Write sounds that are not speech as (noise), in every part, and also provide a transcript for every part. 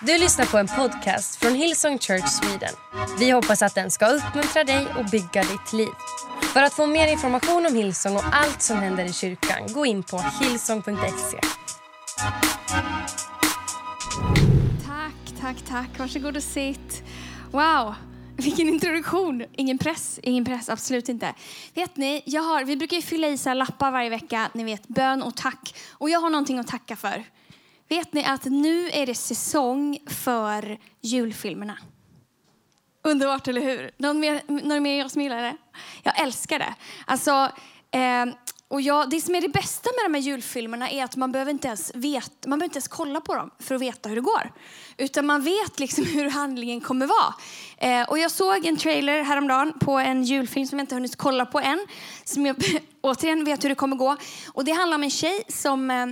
Du lyssnar på en podcast från Hillsong Church Sweden. Vi hoppas att den ska uppmuntra dig och bygga ditt liv. För att få mer information om Hillsong och allt som händer i kyrkan, gå in på hillsong.se. Tack, tack, tack. Varsågod och sitt. Wow, vilken introduktion. Ingen press, ingen press, absolut inte. Vet ni, jag har, vi brukar ju fylla i så här lappar varje vecka, ni vet bön och tack. Och jag har någonting att tacka för. Vet ni att nu är det säsong för julfilmerna? Underbart, eller hur? Någon mer, någon mer jag som gillar det? Jag älskar det. Alltså, eh, och jag, det som är det bästa med de här julfilmerna är att man behöver inte ens vet, man behöver inte ens kolla på dem för att veta hur det går. Utan man vet liksom (laughs) hur handlingen kommer vara. Eh, och jag såg en trailer häromdagen på en julfilm som jag inte hunnit kolla på än. Som jag (laughs) återigen vet hur det kommer gå. Och det handlar om en tjej som eh,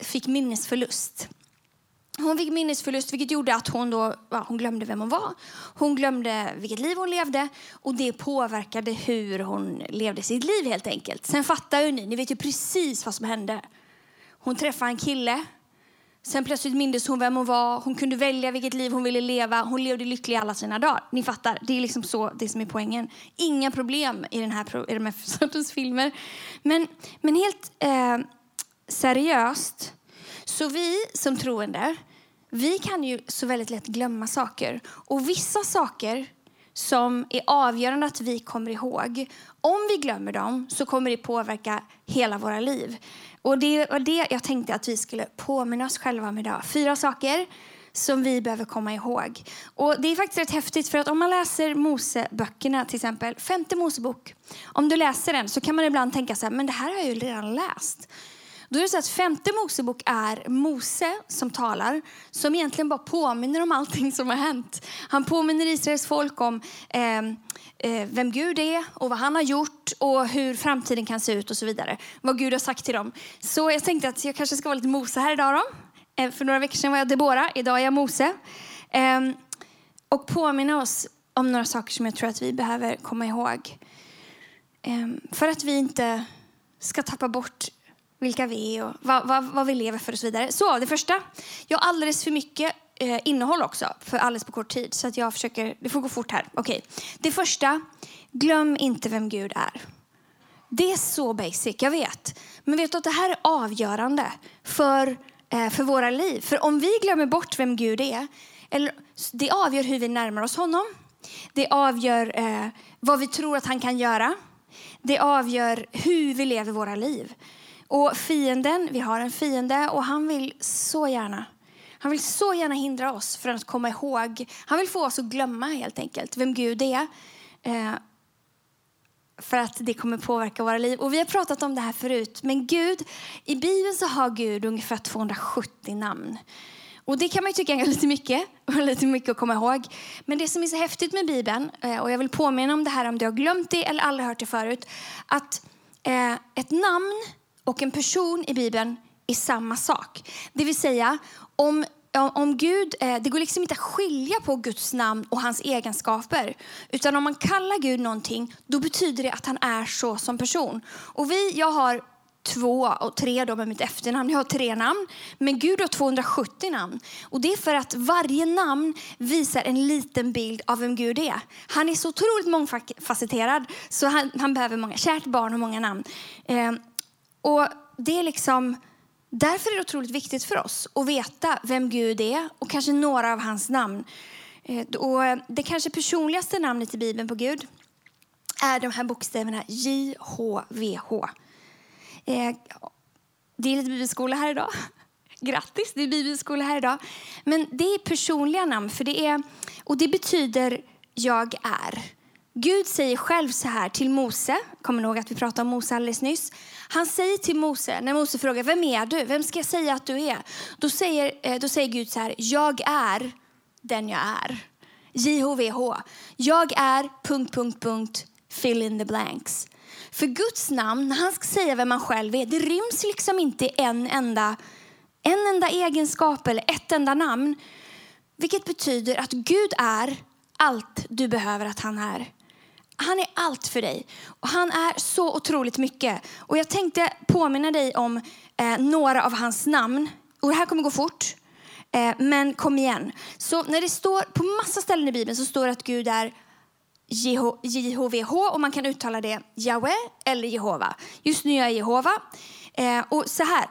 fick minnesförlust. Hon fick minnesförlust vilket gjorde att hon, då, ja, hon glömde vem hon var. Hon glömde vilket liv hon levde och det påverkade hur hon levde sitt liv helt enkelt. Sen fattar ju ni, ni vet ju precis vad som hände. Hon träffade en kille. Sen plötsligt mindes hon vem hon var. Hon kunde välja vilket liv hon ville leva. Hon levde lycklig alla sina dagar. Ni fattar, det är liksom så det som är poängen. Inga problem i, den här, i de här (laughs) sortens filmer. Men, men helt eh, seriöst, så vi som troende, vi kan ju så väldigt lätt glömma saker. Och vissa saker som är avgörande att vi kommer ihåg, om vi glömmer dem så kommer det påverka hela våra liv. Och det var det jag tänkte att vi skulle påminna oss själva om idag. Fyra saker som vi behöver komma ihåg. Och Det är faktiskt rätt häftigt för att om man läser Moseböckerna till exempel, femte Mosebok, om du läser den så kan man ibland tänka så här, men det här har jag ju redan läst. Då är det så att femte Mosebok är Mose som talar, som egentligen bara påminner om allting som har hänt. Han påminner Israels folk om eh, eh, vem Gud är och vad han har gjort och hur framtiden kan se ut och så vidare. Vad Gud har sagt till dem. Så jag tänkte att jag kanske ska vara lite Mose här idag då. Eh, för några veckor sedan var jag Debora, idag är jag Mose. Ehm, och påminna oss om några saker som jag tror att vi behöver komma ihåg. Ehm, för att vi inte ska tappa bort vilka vi är och vad, vad, vad, vi lever för och så vidare. Så det första, jag har alldeles för mycket eh, innehåll också för alldeles på kort tid så att jag försöker, det får gå fort här. Okej. Okay. Det första, glöm inte vem Gud är. Det är så basic, jag vet. Men vet du att det här är avgörande för, eh, för våra liv. För om vi glömmer bort vem Gud är, eller, det avgör hur vi närmar oss honom. Det avgör eh, vad vi tror att han kan göra. Det avgör hur vi lever våra liv. Och fienden, vi har en fiende och han vill så gärna han vill så gärna hindra oss från att komma ihåg. Han vill få oss att glömma helt enkelt vem Gud är. Eh, för att det kommer påverka våra liv. Och Vi har pratat om det här förut. Men Gud, i Bibeln så har Gud ungefär 270 namn. Och Det kan man tycka är lite mycket, (laughs) och lite mycket att komma ihåg. Men det som är så häftigt med Bibeln, eh, och jag vill påminna om det här om du har glömt det eller aldrig hört det förut, att eh, ett namn och en person i Bibeln är samma sak. Det vill säga, om, om Gud, eh, det går liksom inte att skilja på Guds namn och hans egenskaper. Utan om man kallar Gud någonting, då betyder det att han är så som person. Och vi, jag har två och tre då med mitt efternamn. Jag har tre namn, men Gud har 270 namn. Och Det är för att varje namn visar en liten bild av vem Gud är. Han är så otroligt mångfacetterad så han, han behöver många. Kärt barn och många namn. Eh, och det är liksom, därför är det otroligt viktigt för oss att veta vem Gud är och kanske några av hans namn. Eh, och det kanske personligaste namnet i Bibeln på Gud är de här bokstäverna J-H-V-H. Eh, det är lite bibelskola här idag. (laughs) Grattis, det är bibelskola här idag. Men det är personliga namn, för det är, och det betyder jag är. Gud säger själv så här till Mose, kommer ni ihåg att vi pratade om Mose alldeles nyss? Han säger till Mose, när Mose frågar vem är du? Vem ska jag säga att du är? Då säger, eh, då säger Gud så här, jag är den jag är. JHVH. Jag är... Punkt, punkt, punkt, fill in the blanks. För Guds namn, när han ska säga vem man själv är, det ryms liksom inte i en enda, en enda egenskap eller ett enda namn. Vilket betyder att Gud är allt du behöver att han är. Han är allt för dig. Och han är så otroligt mycket. Och jag tänkte påminna dig om eh, några av hans namn. Och det här kommer gå fort. Eh, men kom igen. Så när det står på massa ställen i Bibeln så står det att Gud är JHVH och man kan uttala det Yahweh eller Jehova. Just nu är jag Jehova. Eh, och så här,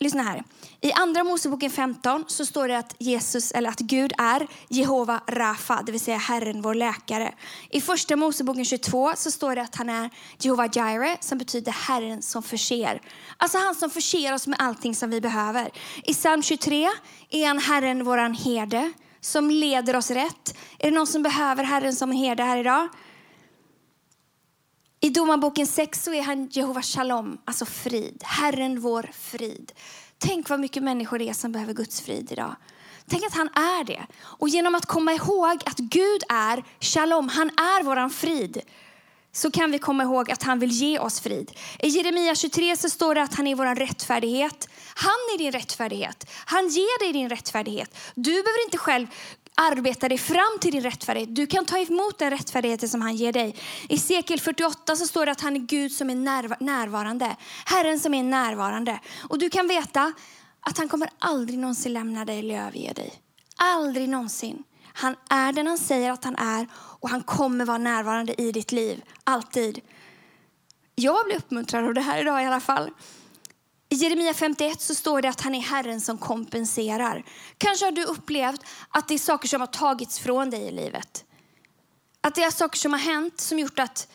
lyssna här. I andra Moseboken 15 så står det att Jesus eller att Gud är Jehova Rafa, det vill säga Herren vår läkare. I första Moseboken 22 så står det att han är Jehova Jireh som betyder Herren som förser. Alltså han som förser oss med allting som vi behöver. I psalm 23 är han Herren våran herde som leder oss rätt. Är det någon som behöver Herren som herde här idag? I Domarboken 6 så är han Jehova Shalom, alltså frid. Herren vår frid. Tänk vad mycket människor det är som behöver Guds frid idag. Tänk att han är det. Och genom att komma ihåg att Gud är Shalom, han är våran frid, så kan vi komma ihåg att han vill ge oss frid. I Jeremia 23 så står det att han är vår rättfärdighet. Han är din rättfärdighet. Han ger dig din rättfärdighet. Du behöver inte själv arbeta dig fram till din rättfärdighet. Du kan ta emot den rättfärdighet som han ger dig. I Sekel 48 så står det att han är Gud som är närvarande. Herren som är närvarande. Och du kan veta att han kommer aldrig någonsin lämna dig eller överge dig. Aldrig någonsin. Han är den han säger att han är och han kommer vara närvarande i ditt liv. Alltid. Jag blir uppmuntrad av det här idag i alla fall. I Jeremia 51 så står det att han är Herren som kompenserar. Kanske har du upplevt att det är saker som har tagits från dig i livet. Att det är saker som har hänt som gjort att,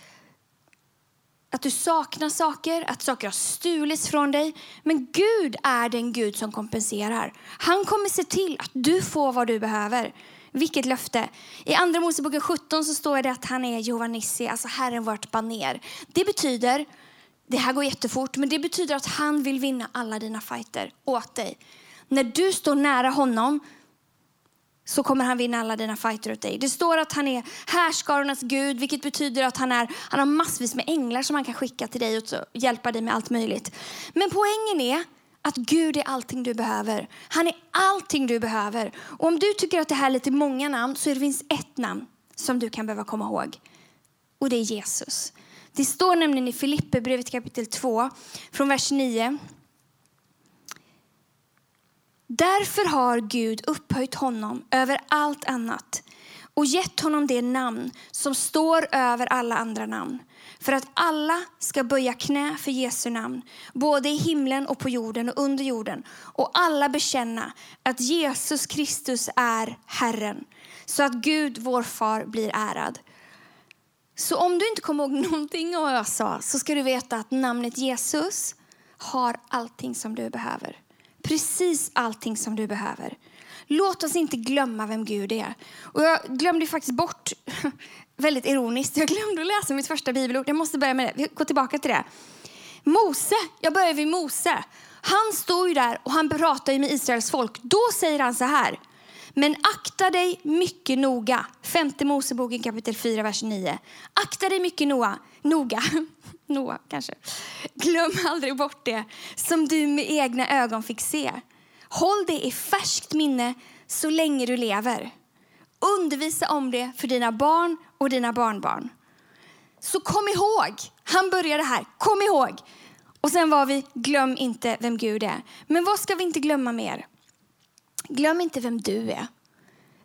att du saknar saker, att saker har stulits från dig. Men Gud är den Gud som kompenserar. Han kommer se till att du får vad du behöver. Vilket löfte! I Andra Moseboken 17 så står det att han är Jehova Nissi, alltså Herren vårt baner. Det betyder det här går jättefort, men det betyder att han vill vinna alla dina fighter åt dig. När du står nära honom så kommer han vinna alla dina fighter åt dig. Det står att han är härskarornas Gud, vilket betyder att han, är, han har massvis med änglar som han kan skicka till dig och hjälpa dig med allt möjligt. Men poängen är att Gud är allting du behöver. Han är allting du behöver. Och om du tycker att det här är lite många namn så det finns ett namn som du kan behöva komma ihåg. Och det är Jesus. Det står nämligen i Filipperbrevet kapitel 2 från vers 9. Därför har Gud upphöjt honom över allt annat och gett honom det namn som står över alla andra namn för att alla ska böja knä för Jesu namn, både i himlen och på jorden och under jorden och alla bekänna att Jesus Kristus är Herren så att Gud, vår far, blir ärad. Så om du inte kommer ihåg (laughs) någonting av vad jag sa så ska du veta att namnet Jesus har allting som du behöver. Precis allting som du behöver. Låt oss inte glömma vem Gud är. Och jag glömde faktiskt bort, (laughs) väldigt ironiskt, jag glömde att läsa mitt första bibelord. Jag måste börja med det. Vi går tillbaka till det. Mose, jag börjar vid Mose. Han står ju där och han pratar med Israels folk. Då säger han så här. Men akta dig mycket noga. Femte Moseboken kapitel 4, vers 9. Akta dig mycket noga. noga. (laughs) Noa, kanske. Glöm aldrig bort det som du med egna ögon fick se. Håll det i färskt minne så länge du lever. Undervisa om det för dina barn och dina barnbarn. Så kom ihåg, han började här, kom ihåg. Och sen var vi, glöm inte vem Gud är. Men vad ska vi inte glömma mer? Glöm inte vem du är.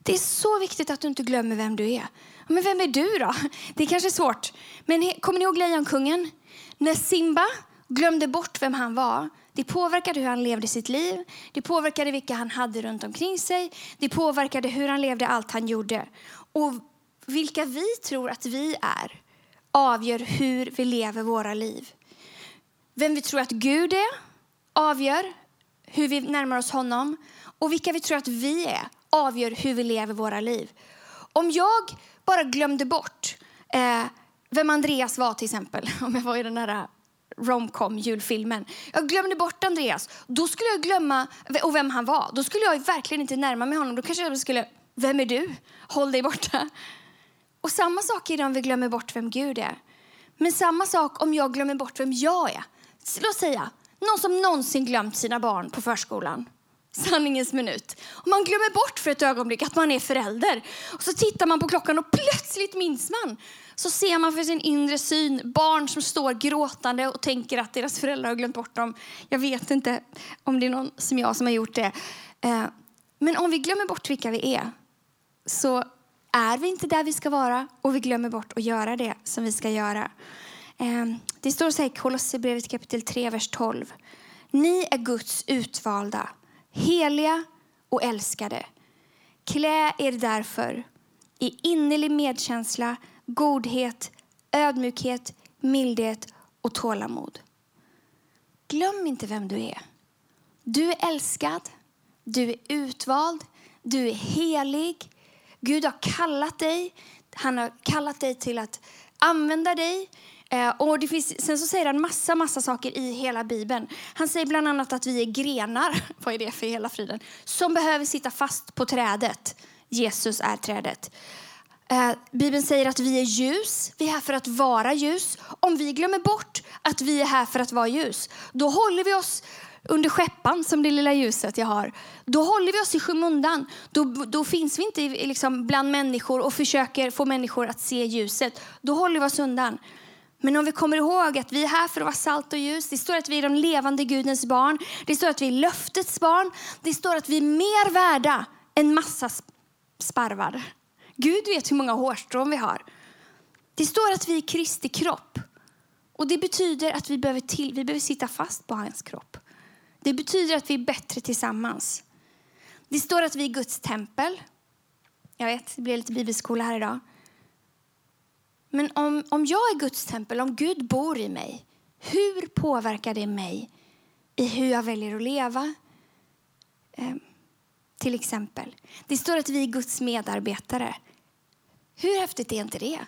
Det är så viktigt att du inte glömmer vem du är. Men vem är du då? Det är kanske svårt. Men kommer ni ihåg Lejonkungen? När Simba glömde bort vem han var, det påverkade hur han levde sitt liv, det påverkade vilka han hade runt omkring sig, det påverkade hur han levde allt han gjorde. Och vilka vi tror att vi är avgör hur vi lever våra liv. Vem vi tror att Gud är avgör hur vi närmar oss honom och vilka vi tror att vi är avgör hur vi lever våra liv. Om jag bara glömde bort eh, vem Andreas var till exempel, (laughs) om jag var i den där eh, romcom julfilmen. Jag glömde bort Andreas. Då skulle jag glömma och vem han var. Då skulle jag verkligen inte närma mig honom. Då kanske jag skulle, vem är du? Håll dig borta. Och samma sak är det om vi glömmer bort vem Gud är. Men samma sak om jag glömmer bort vem jag är. Låt säga, någon som någonsin glömt sina barn på förskolan sanningens minut. Och man glömmer bort för ett ögonblick att man är förälder. Och så tittar man på klockan och plötsligt minns man. Så ser man för sin inre syn barn som står gråtande och tänker att deras föräldrar har glömt bort dem. Jag vet inte om det är någon som jag som har gjort det. Eh, men om vi glömmer bort vilka vi är så är vi inte där vi ska vara och vi glömmer bort att göra det som vi ska göra. Eh, det står så här i Kolosserbrevet kapitel 3, vers 12. Ni är Guds utvalda, heliga och älskade. Klä er därför i innerlig medkänsla, godhet, ödmjukhet, mildhet och tålamod. Glöm inte vem du är. Du är älskad, du är utvald, du är helig. Gud har kallat dig. Han har kallat dig till att använda dig. Eh, och det finns, sen så säger han massa, massa saker i hela Bibeln. Han säger bland annat att vi är grenar, (laughs) vad är det för hela friden, som behöver sitta fast på trädet. Jesus är trädet. Eh, Bibeln säger att vi är ljus, vi är här för att vara ljus. Om vi glömmer bort att vi är här för att vara ljus, då håller vi oss under skeppan som det lilla ljuset jag har. Då håller vi oss i skymundan. Då, då finns vi inte liksom bland människor och försöker få människor att se ljuset. Då håller vi oss undan. Men om vi kommer ihåg att vi är här för att vara salt och ljus. Det står att vi är de levande Gudens barn. Det står att vi är löftets barn. Det står att vi är mer värda än massa sparvar. Gud vet hur många hårstrån vi har. Det står att vi är Kristi kropp. Och Det betyder att vi behöver, till, vi behöver sitta fast på hans kropp. Det betyder att vi är bättre tillsammans. Det står att vi är Guds tempel. Jag vet, det blir lite bibelskola här idag. Men om, om jag är Guds tempel, om Gud bor i mig, hur påverkar det mig i hur jag väljer att leva? Eh, till exempel. Det står att vi är Guds medarbetare. Hur häftigt är inte det?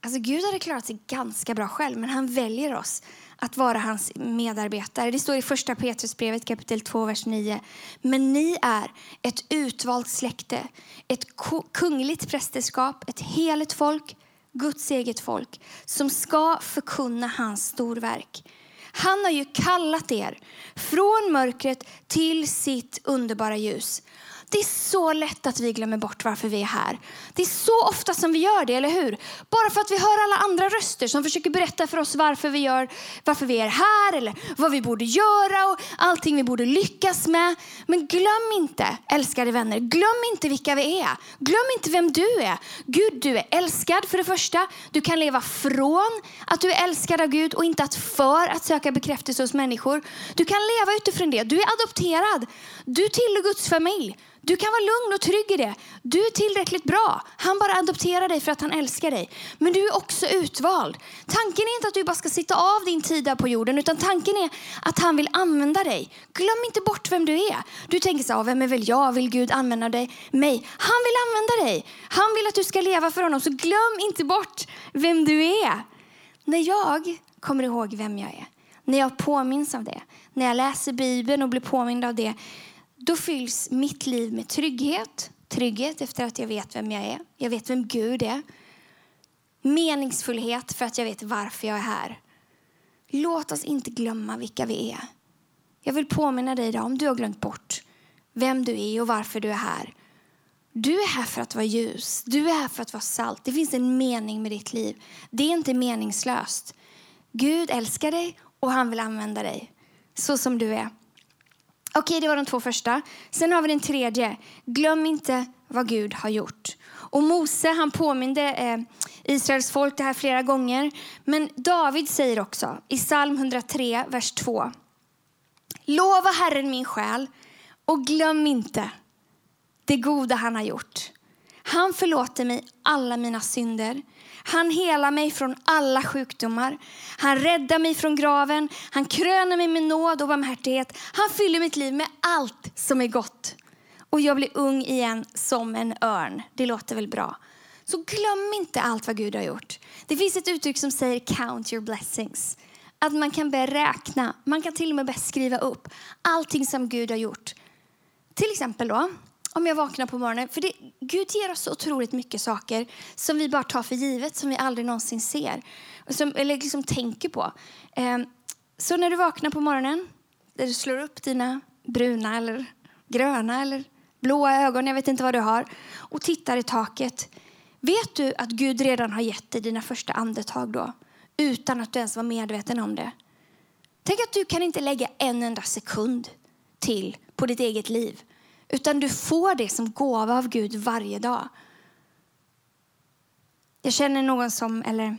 Alltså Gud hade klarat sig ganska bra själv, men han väljer oss att vara hans medarbetare. Det står i första Petrusbrevet kapitel 2, vers 9. Men ni är ett utvalt släkte, ett kungligt prästerskap, ett heligt folk, Guds eget folk, som ska förkunna hans storverk. Han har ju kallat er från mörkret till sitt underbara ljus. Det är så lätt att vi glömmer bort varför vi är här. Det är så ofta som vi gör det, eller hur? Bara för att vi hör alla andra röster som försöker berätta för oss varför vi, gör, varför vi är här eller vad vi borde göra och allting vi borde lyckas med. Men glöm inte, älskade vänner, glöm inte vilka vi är. Glöm inte vem du är. Gud, du är älskad för det första. Du kan leva från att du är älskad av Gud och inte att för att söka bekräftelse hos människor. Du kan leva utifrån det. Du är adopterad. Du tillhör Guds familj. Du kan vara lugn och trygg i det. Du är tillräckligt bra. Han bara adopterar dig för att han älskar dig. Men du är också utvald. Tanken är inte att du bara ska sitta av din tid här på jorden, utan tanken är att han vill använda dig. Glöm inte bort vem du är. Du tänker så här, vem är väl jag? Vill Gud använda dig? mig? Han vill använda dig. Han vill att du ska leva för honom. Så glöm inte bort vem du är. När jag kommer ihåg vem jag är, när jag påminns av det, när jag läser Bibeln och blir påmind av det, då fylls mitt liv med trygghet. Trygghet efter att jag vet vem jag är. Jag vet vem Gud är. Meningsfullhet för att jag vet varför jag är här. Låt oss inte glömma vilka vi är. Jag vill påminna dig idag, om du har glömt bort vem du är och varför du är här. Du är här för att vara ljus, du är här för att vara salt. Det finns en mening med ditt liv. Det är inte meningslöst. Gud älskar dig och han vill använda dig så som du är. Okej, det var de två första. Sen har vi den tredje. Glöm inte vad Gud har gjort. Och Mose han påminde eh, Israels folk det här flera gånger. Men David säger också i psalm 103, vers 2. Lova Herren min själ och glöm inte det goda han har gjort. Han förlåter mig alla mina synder han helar mig från alla sjukdomar. Han räddar mig från graven. Han kröner mig med nåd och barmhärtighet. Han fyller mitt liv med allt som är gott. Och jag blir ung igen som en örn. Det låter väl bra? Så glöm inte allt vad Gud har gjort. Det finns ett uttryck som säger count your blessings. Att man kan börja räkna, man kan till och med börja skriva upp allting som Gud har gjort. Till exempel då, om jag vaknar på morgonen. För det, Gud ger oss så otroligt mycket saker som vi bara tar för givet, som vi aldrig någonsin ser. Som, eller liksom tänker på. Eh, så när du vaknar på morgonen, där du slår upp dina bruna eller gröna eller blåa ögon, jag vet inte vad du har, och tittar i taket. Vet du att Gud redan har gett dig dina första andetag då? Utan att du ens var medveten om det. Tänk att du kan inte lägga en enda sekund till på ditt eget liv utan du får det som gåva av Gud varje dag. Jag känner någon som, eller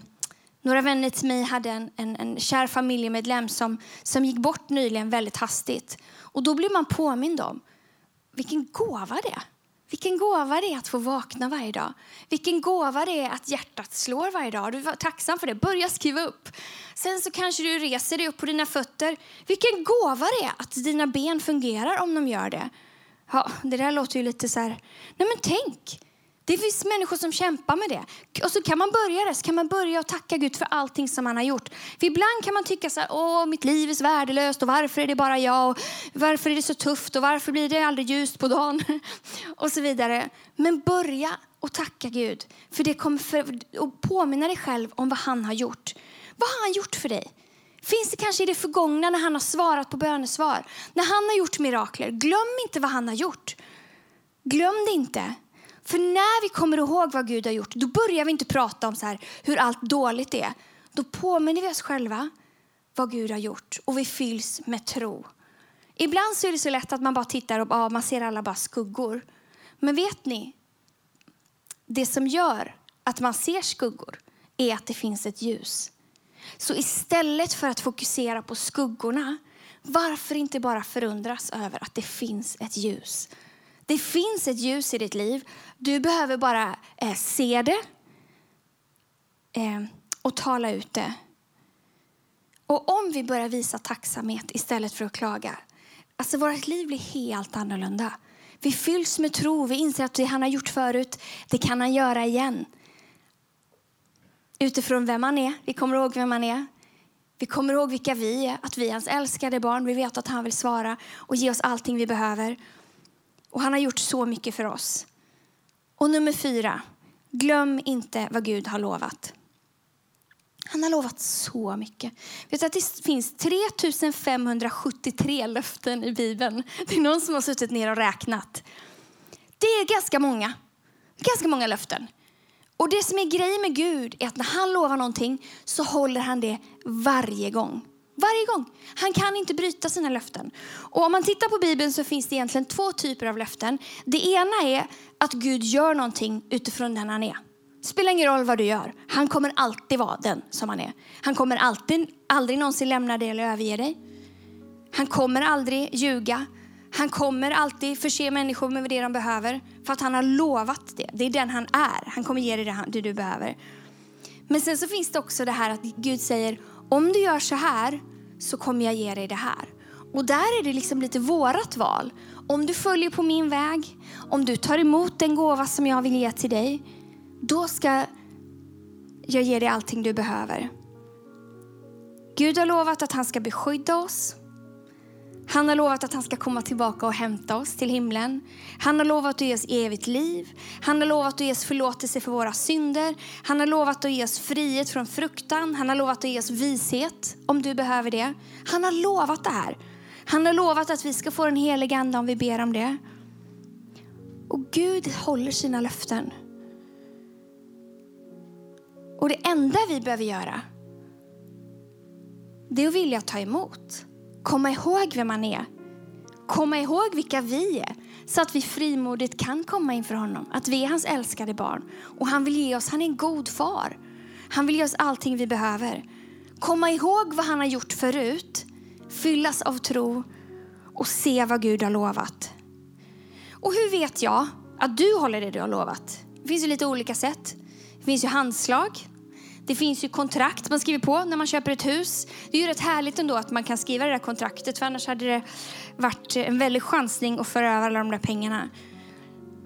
några vänner till mig hade en, en, en kär familjemedlem som, som gick bort nyligen väldigt hastigt. Och då blir man påmind om vilken gåva det är. Vilken gåva det är att få vakna varje dag. Vilken gåva det är att hjärtat slår varje dag. Du var tacksam för det. Börja skriva upp. Sen så kanske du reser dig upp på dina fötter. Vilken gåva det är att dina ben fungerar om de gör det. Ja, det där låter ju lite så här... Nej men tänk! Det finns människor som kämpar med det. Och så kan man börja där. så kan man börja och tacka Gud för allting som han har gjort. För ibland kan man tycka så här, åh mitt liv är så värdelöst och varför är det bara jag och varför är det så tufft och varför blir det aldrig ljust på dagen? (laughs) och så vidare. Men börja och tacka Gud. För det kommer för, och påminna dig själv om vad han har gjort. Vad har han gjort för dig? Finns det kanske i det förgångna när han har svarat på bönesvar? När han har gjort mirakler. Glöm inte vad han har gjort. Glöm det inte. För när vi kommer ihåg vad Gud har gjort, då börjar vi inte prata om så här, hur allt dåligt är. Då påminner vi oss själva vad Gud har gjort och vi fylls med tro. Ibland så är det så lätt att man bara tittar och ja, man ser alla bara skuggor. Men vet ni? Det som gör att man ser skuggor är att det finns ett ljus. Så istället för att fokusera på skuggorna, varför inte bara förundras över att det finns ett ljus? Det finns ett ljus i ditt liv. Du behöver bara eh, se det eh, och tala ut det. Och om vi börjar visa tacksamhet istället för att klaga, alltså vårt liv blir helt annorlunda. Vi fylls med tro, vi inser att det han har gjort förut, det kan han göra igen. Utifrån vem han är, vi kommer ihåg vem han är. Vi kommer ihåg vilka vi är, att vi är hans älskade barn. Vi vet att han vill svara och ge oss allting vi behöver. Och han har gjort så mycket för oss. Och nummer fyra, glöm inte vad Gud har lovat. Han har lovat så mycket. Vet att det finns 3573 löften i Bibeln. Det är någon som har suttit ner och räknat. Det är ganska många. Ganska många löften. Och det som är grejen med Gud är att när han lovar någonting så håller han det varje gång. Varje gång. Han kan inte bryta sina löften. Och om man tittar på Bibeln så finns det egentligen två typer av löften. Det ena är att Gud gör någonting utifrån den han är. Spelar ingen roll vad du gör. Han kommer alltid vara den som han är. Han kommer alltid, aldrig någonsin lämna dig eller överge dig. Han kommer aldrig ljuga. Han kommer alltid förse människor med det de behöver. För att han har lovat det. Det är den han är. Han kommer ge dig det, det du behöver. Men sen så finns det också det här att Gud säger om du gör så här så kommer jag ge dig det här. Och där är det liksom lite vårat val. Om du följer på min väg, om du tar emot den gåva som jag vill ge till dig, då ska jag ge dig allting du behöver. Gud har lovat att han ska beskydda oss. Han har lovat att han ska komma tillbaka och hämta oss till himlen. Han har lovat att ge oss evigt liv. Han har lovat att ge oss förlåtelse för våra synder. Han har lovat att ge oss frihet från fruktan. Han har lovat att ge oss vishet om du behöver det. Han har lovat det här. Han har lovat att vi ska få den heliga ande om vi ber om det. Och Gud håller sina löften. Och det enda vi behöver göra, det är att vilja ta emot komma ihåg vem han är. Komma ihåg vilka vi är så att vi frimodigt kan komma inför honom. Att vi är hans älskade barn. Och han vill ge oss, han är en god far. Han vill ge oss allting vi behöver. Komma ihåg vad han har gjort förut. Fyllas av tro och se vad Gud har lovat. Och hur vet jag att du håller det du har lovat? Det finns ju lite olika sätt. Det finns ju handslag. Det finns ju kontrakt man skriver på när man köper ett hus. Det är ju rätt härligt ändå att man kan skriva det där kontraktet för annars hade det varit en väldig chansning att föra över alla de där pengarna.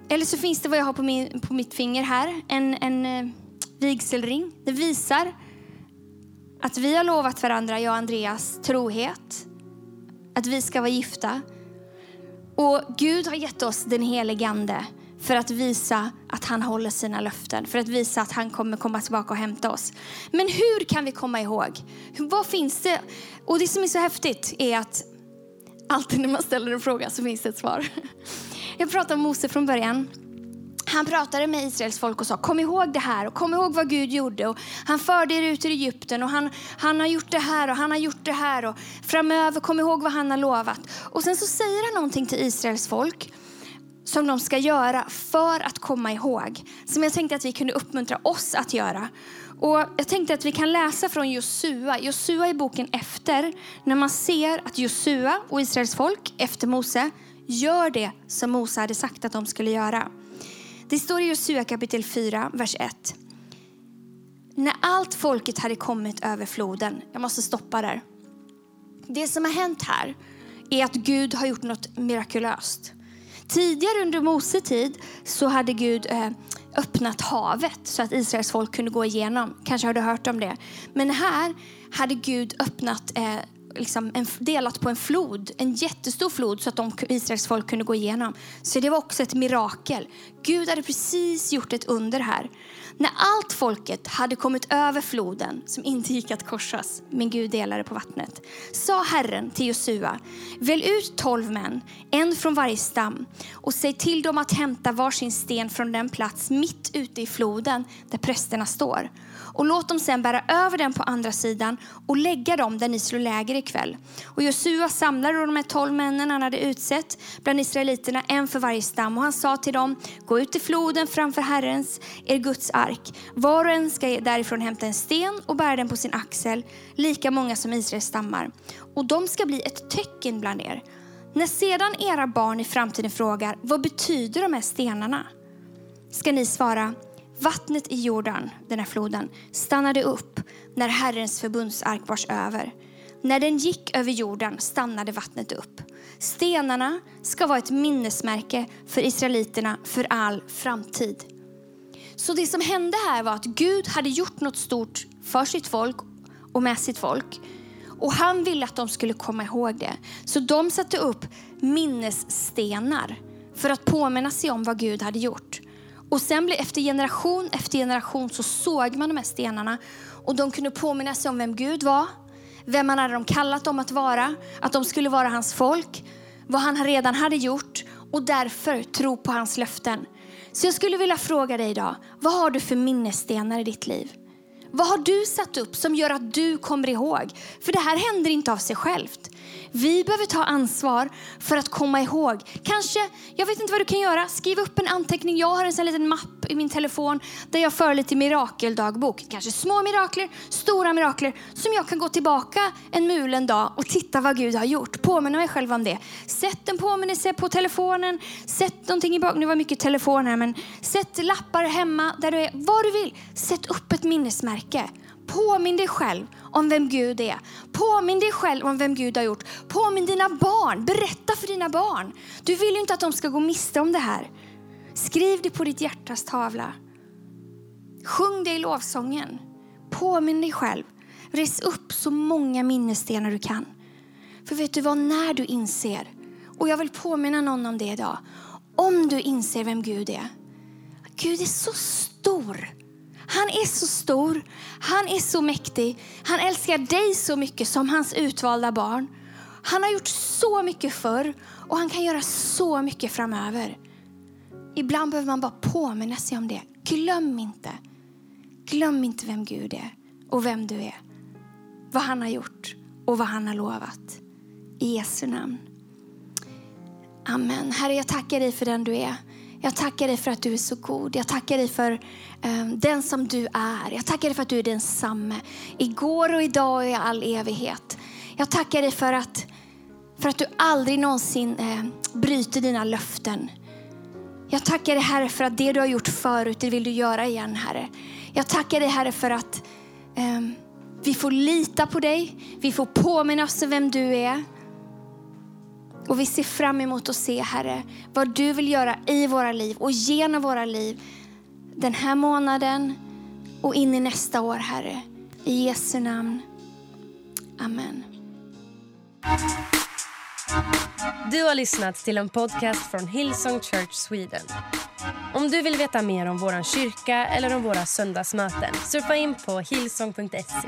Eller så finns det vad jag har på, min, på mitt finger här, en, en eh, vigselring. Det visar att vi har lovat varandra, jag och Andreas, trohet. Att vi ska vara gifta. Och Gud har gett oss den helige Ande för att visa att han håller sina löften, för att visa att han kommer komma tillbaka och hämta oss. Men hur kan vi komma ihåg? Vad finns det? Och det som är så häftigt är att alltid när man ställer en fråga så finns det ett svar. (laughs) Jag pratade om Mose från början. Han pratade med Israels folk och sa kom ihåg det här och kom ihåg vad Gud gjorde. Och han förde er ut ur Egypten och han, han har gjort det här och han har gjort det här. Och framöver kom ihåg vad han har lovat. Och sen så säger han någonting till Israels folk som de ska göra för att komma ihåg. Som jag tänkte att vi kunde uppmuntra oss att göra. Och jag tänkte att vi kan läsa från Josua. Josua i boken efter, när man ser att Josua och Israels folk efter Mose gör det som Mose hade sagt att de skulle göra. Det står i Josua kapitel 4, vers 1. När allt folket hade kommit över floden, jag måste stoppa där. Det som har hänt här är att Gud har gjort något mirakulöst. Tidigare under Mose tid så hade Gud eh, öppnat havet så att Israels folk kunde gå igenom. Kanske har du hört om det. Men här hade Gud öppnat eh, liksom en, delat på en flod, en jättestor flod så att de, Israels folk kunde gå igenom. Så det var också ett mirakel. Gud hade precis gjort ett under här. När allt folket hade kommit över floden, som inte gick att korsas, men Gud delade på vattnet, sa Herren till Josua, välj ut tolv män, en från varje stam, och säg till dem att hämta varsin sten från den plats mitt ute i floden där prästerna står och låt dem sen bära över den på andra sidan och lägga dem där ni slår läger ikväll. Och Josua samlade de här tolv männen han hade utsett bland israeliterna, en för varje stam. Och han sa till dem, gå ut i floden framför Herrens, er Guds ark. Var och en ska därifrån hämta en sten och bära den på sin axel, lika många som Israels stammar. Och de ska bli ett tecken bland er. När sedan era barn i framtiden frågar, vad betyder de här stenarna? Ska ni svara, Vattnet i Jordan, den här floden, stannade upp när Herrens förbundsark vars över. När den gick över jorden stannade vattnet upp. Stenarna ska vara ett minnesmärke för israeliterna för all framtid. Så det som hände här var att Gud hade gjort något stort för sitt folk och med sitt folk. Och han ville att de skulle komma ihåg det. Så de satte upp minnesstenar för att påminna sig om vad Gud hade gjort. Och sen blev, efter generation efter generation så såg man de här stenarna och de kunde påminna sig om vem Gud var, vem han hade de kallat dem att vara, att de skulle vara hans folk, vad han redan hade gjort och därför tro på hans löften. Så jag skulle vilja fråga dig idag, vad har du för minnesstenar i ditt liv? Vad har du satt upp som gör att du kommer ihåg? För det här händer inte av sig självt. Vi behöver ta ansvar för att komma ihåg. Kanske, jag vet inte vad du kan göra, skriv upp en anteckning. Jag har en sån liten mapp i min telefon där jag för lite mirakeldagbok. Kanske små mirakler, stora mirakler som jag kan gå tillbaka en mulen dag och titta vad Gud har gjort. Påminna mig själv om det. Sätt en påminnelse på telefonen, sätt någonting i bak. Nu var mycket telefon här men sätt lappar hemma där du är, Vad du vill. Sätt upp ett minnesmärke. Påminn dig själv om vem Gud är. Påminn dig själv om vem Gud har gjort. Påminn dina barn. Berätta för dina barn. Du vill ju inte att de ska gå miste om det här. Skriv det på ditt hjärtas tavla. Sjung det i lovsången. Påminn dig själv. Res upp så många minnesstenar du kan. För vet du vad, när du inser, och jag vill påminna någon om det idag. Om du inser vem Gud är. Gud är så stor. Han är så stor, han är så mäktig. Han älskar dig så mycket som hans utvalda barn. Han har gjort så mycket förr och han kan göra så mycket framöver. Ibland behöver man bara påminna sig om det. Glöm inte. Glöm inte vem Gud är och vem du är. Vad han har gjort och vad han har lovat. I Jesu namn. Amen. Herre, jag tackar dig för den du är. Jag tackar dig för att du är så god. Jag tackar dig för um, den som du är. Jag tackar dig för att du är densamme. Igår och idag och i all evighet. Jag tackar dig för att, för att du aldrig någonsin eh, bryter dina löften. Jag tackar dig Herre för att det du har gjort förut, det vill du göra igen Herre. Jag tackar dig Herre för att um, vi får lita på dig. Vi får påminna oss om vem du är. Och vi ser fram emot att se, Herre, vad du vill göra i våra liv och genom våra liv den här månaden och in i nästa år, Herre. I Jesu namn. Amen. Du har lyssnat till en podcast från Hillsong Church Sweden. Om du vill veta mer om vår kyrka eller om våra söndagsmöten surfa in på hillsong.se.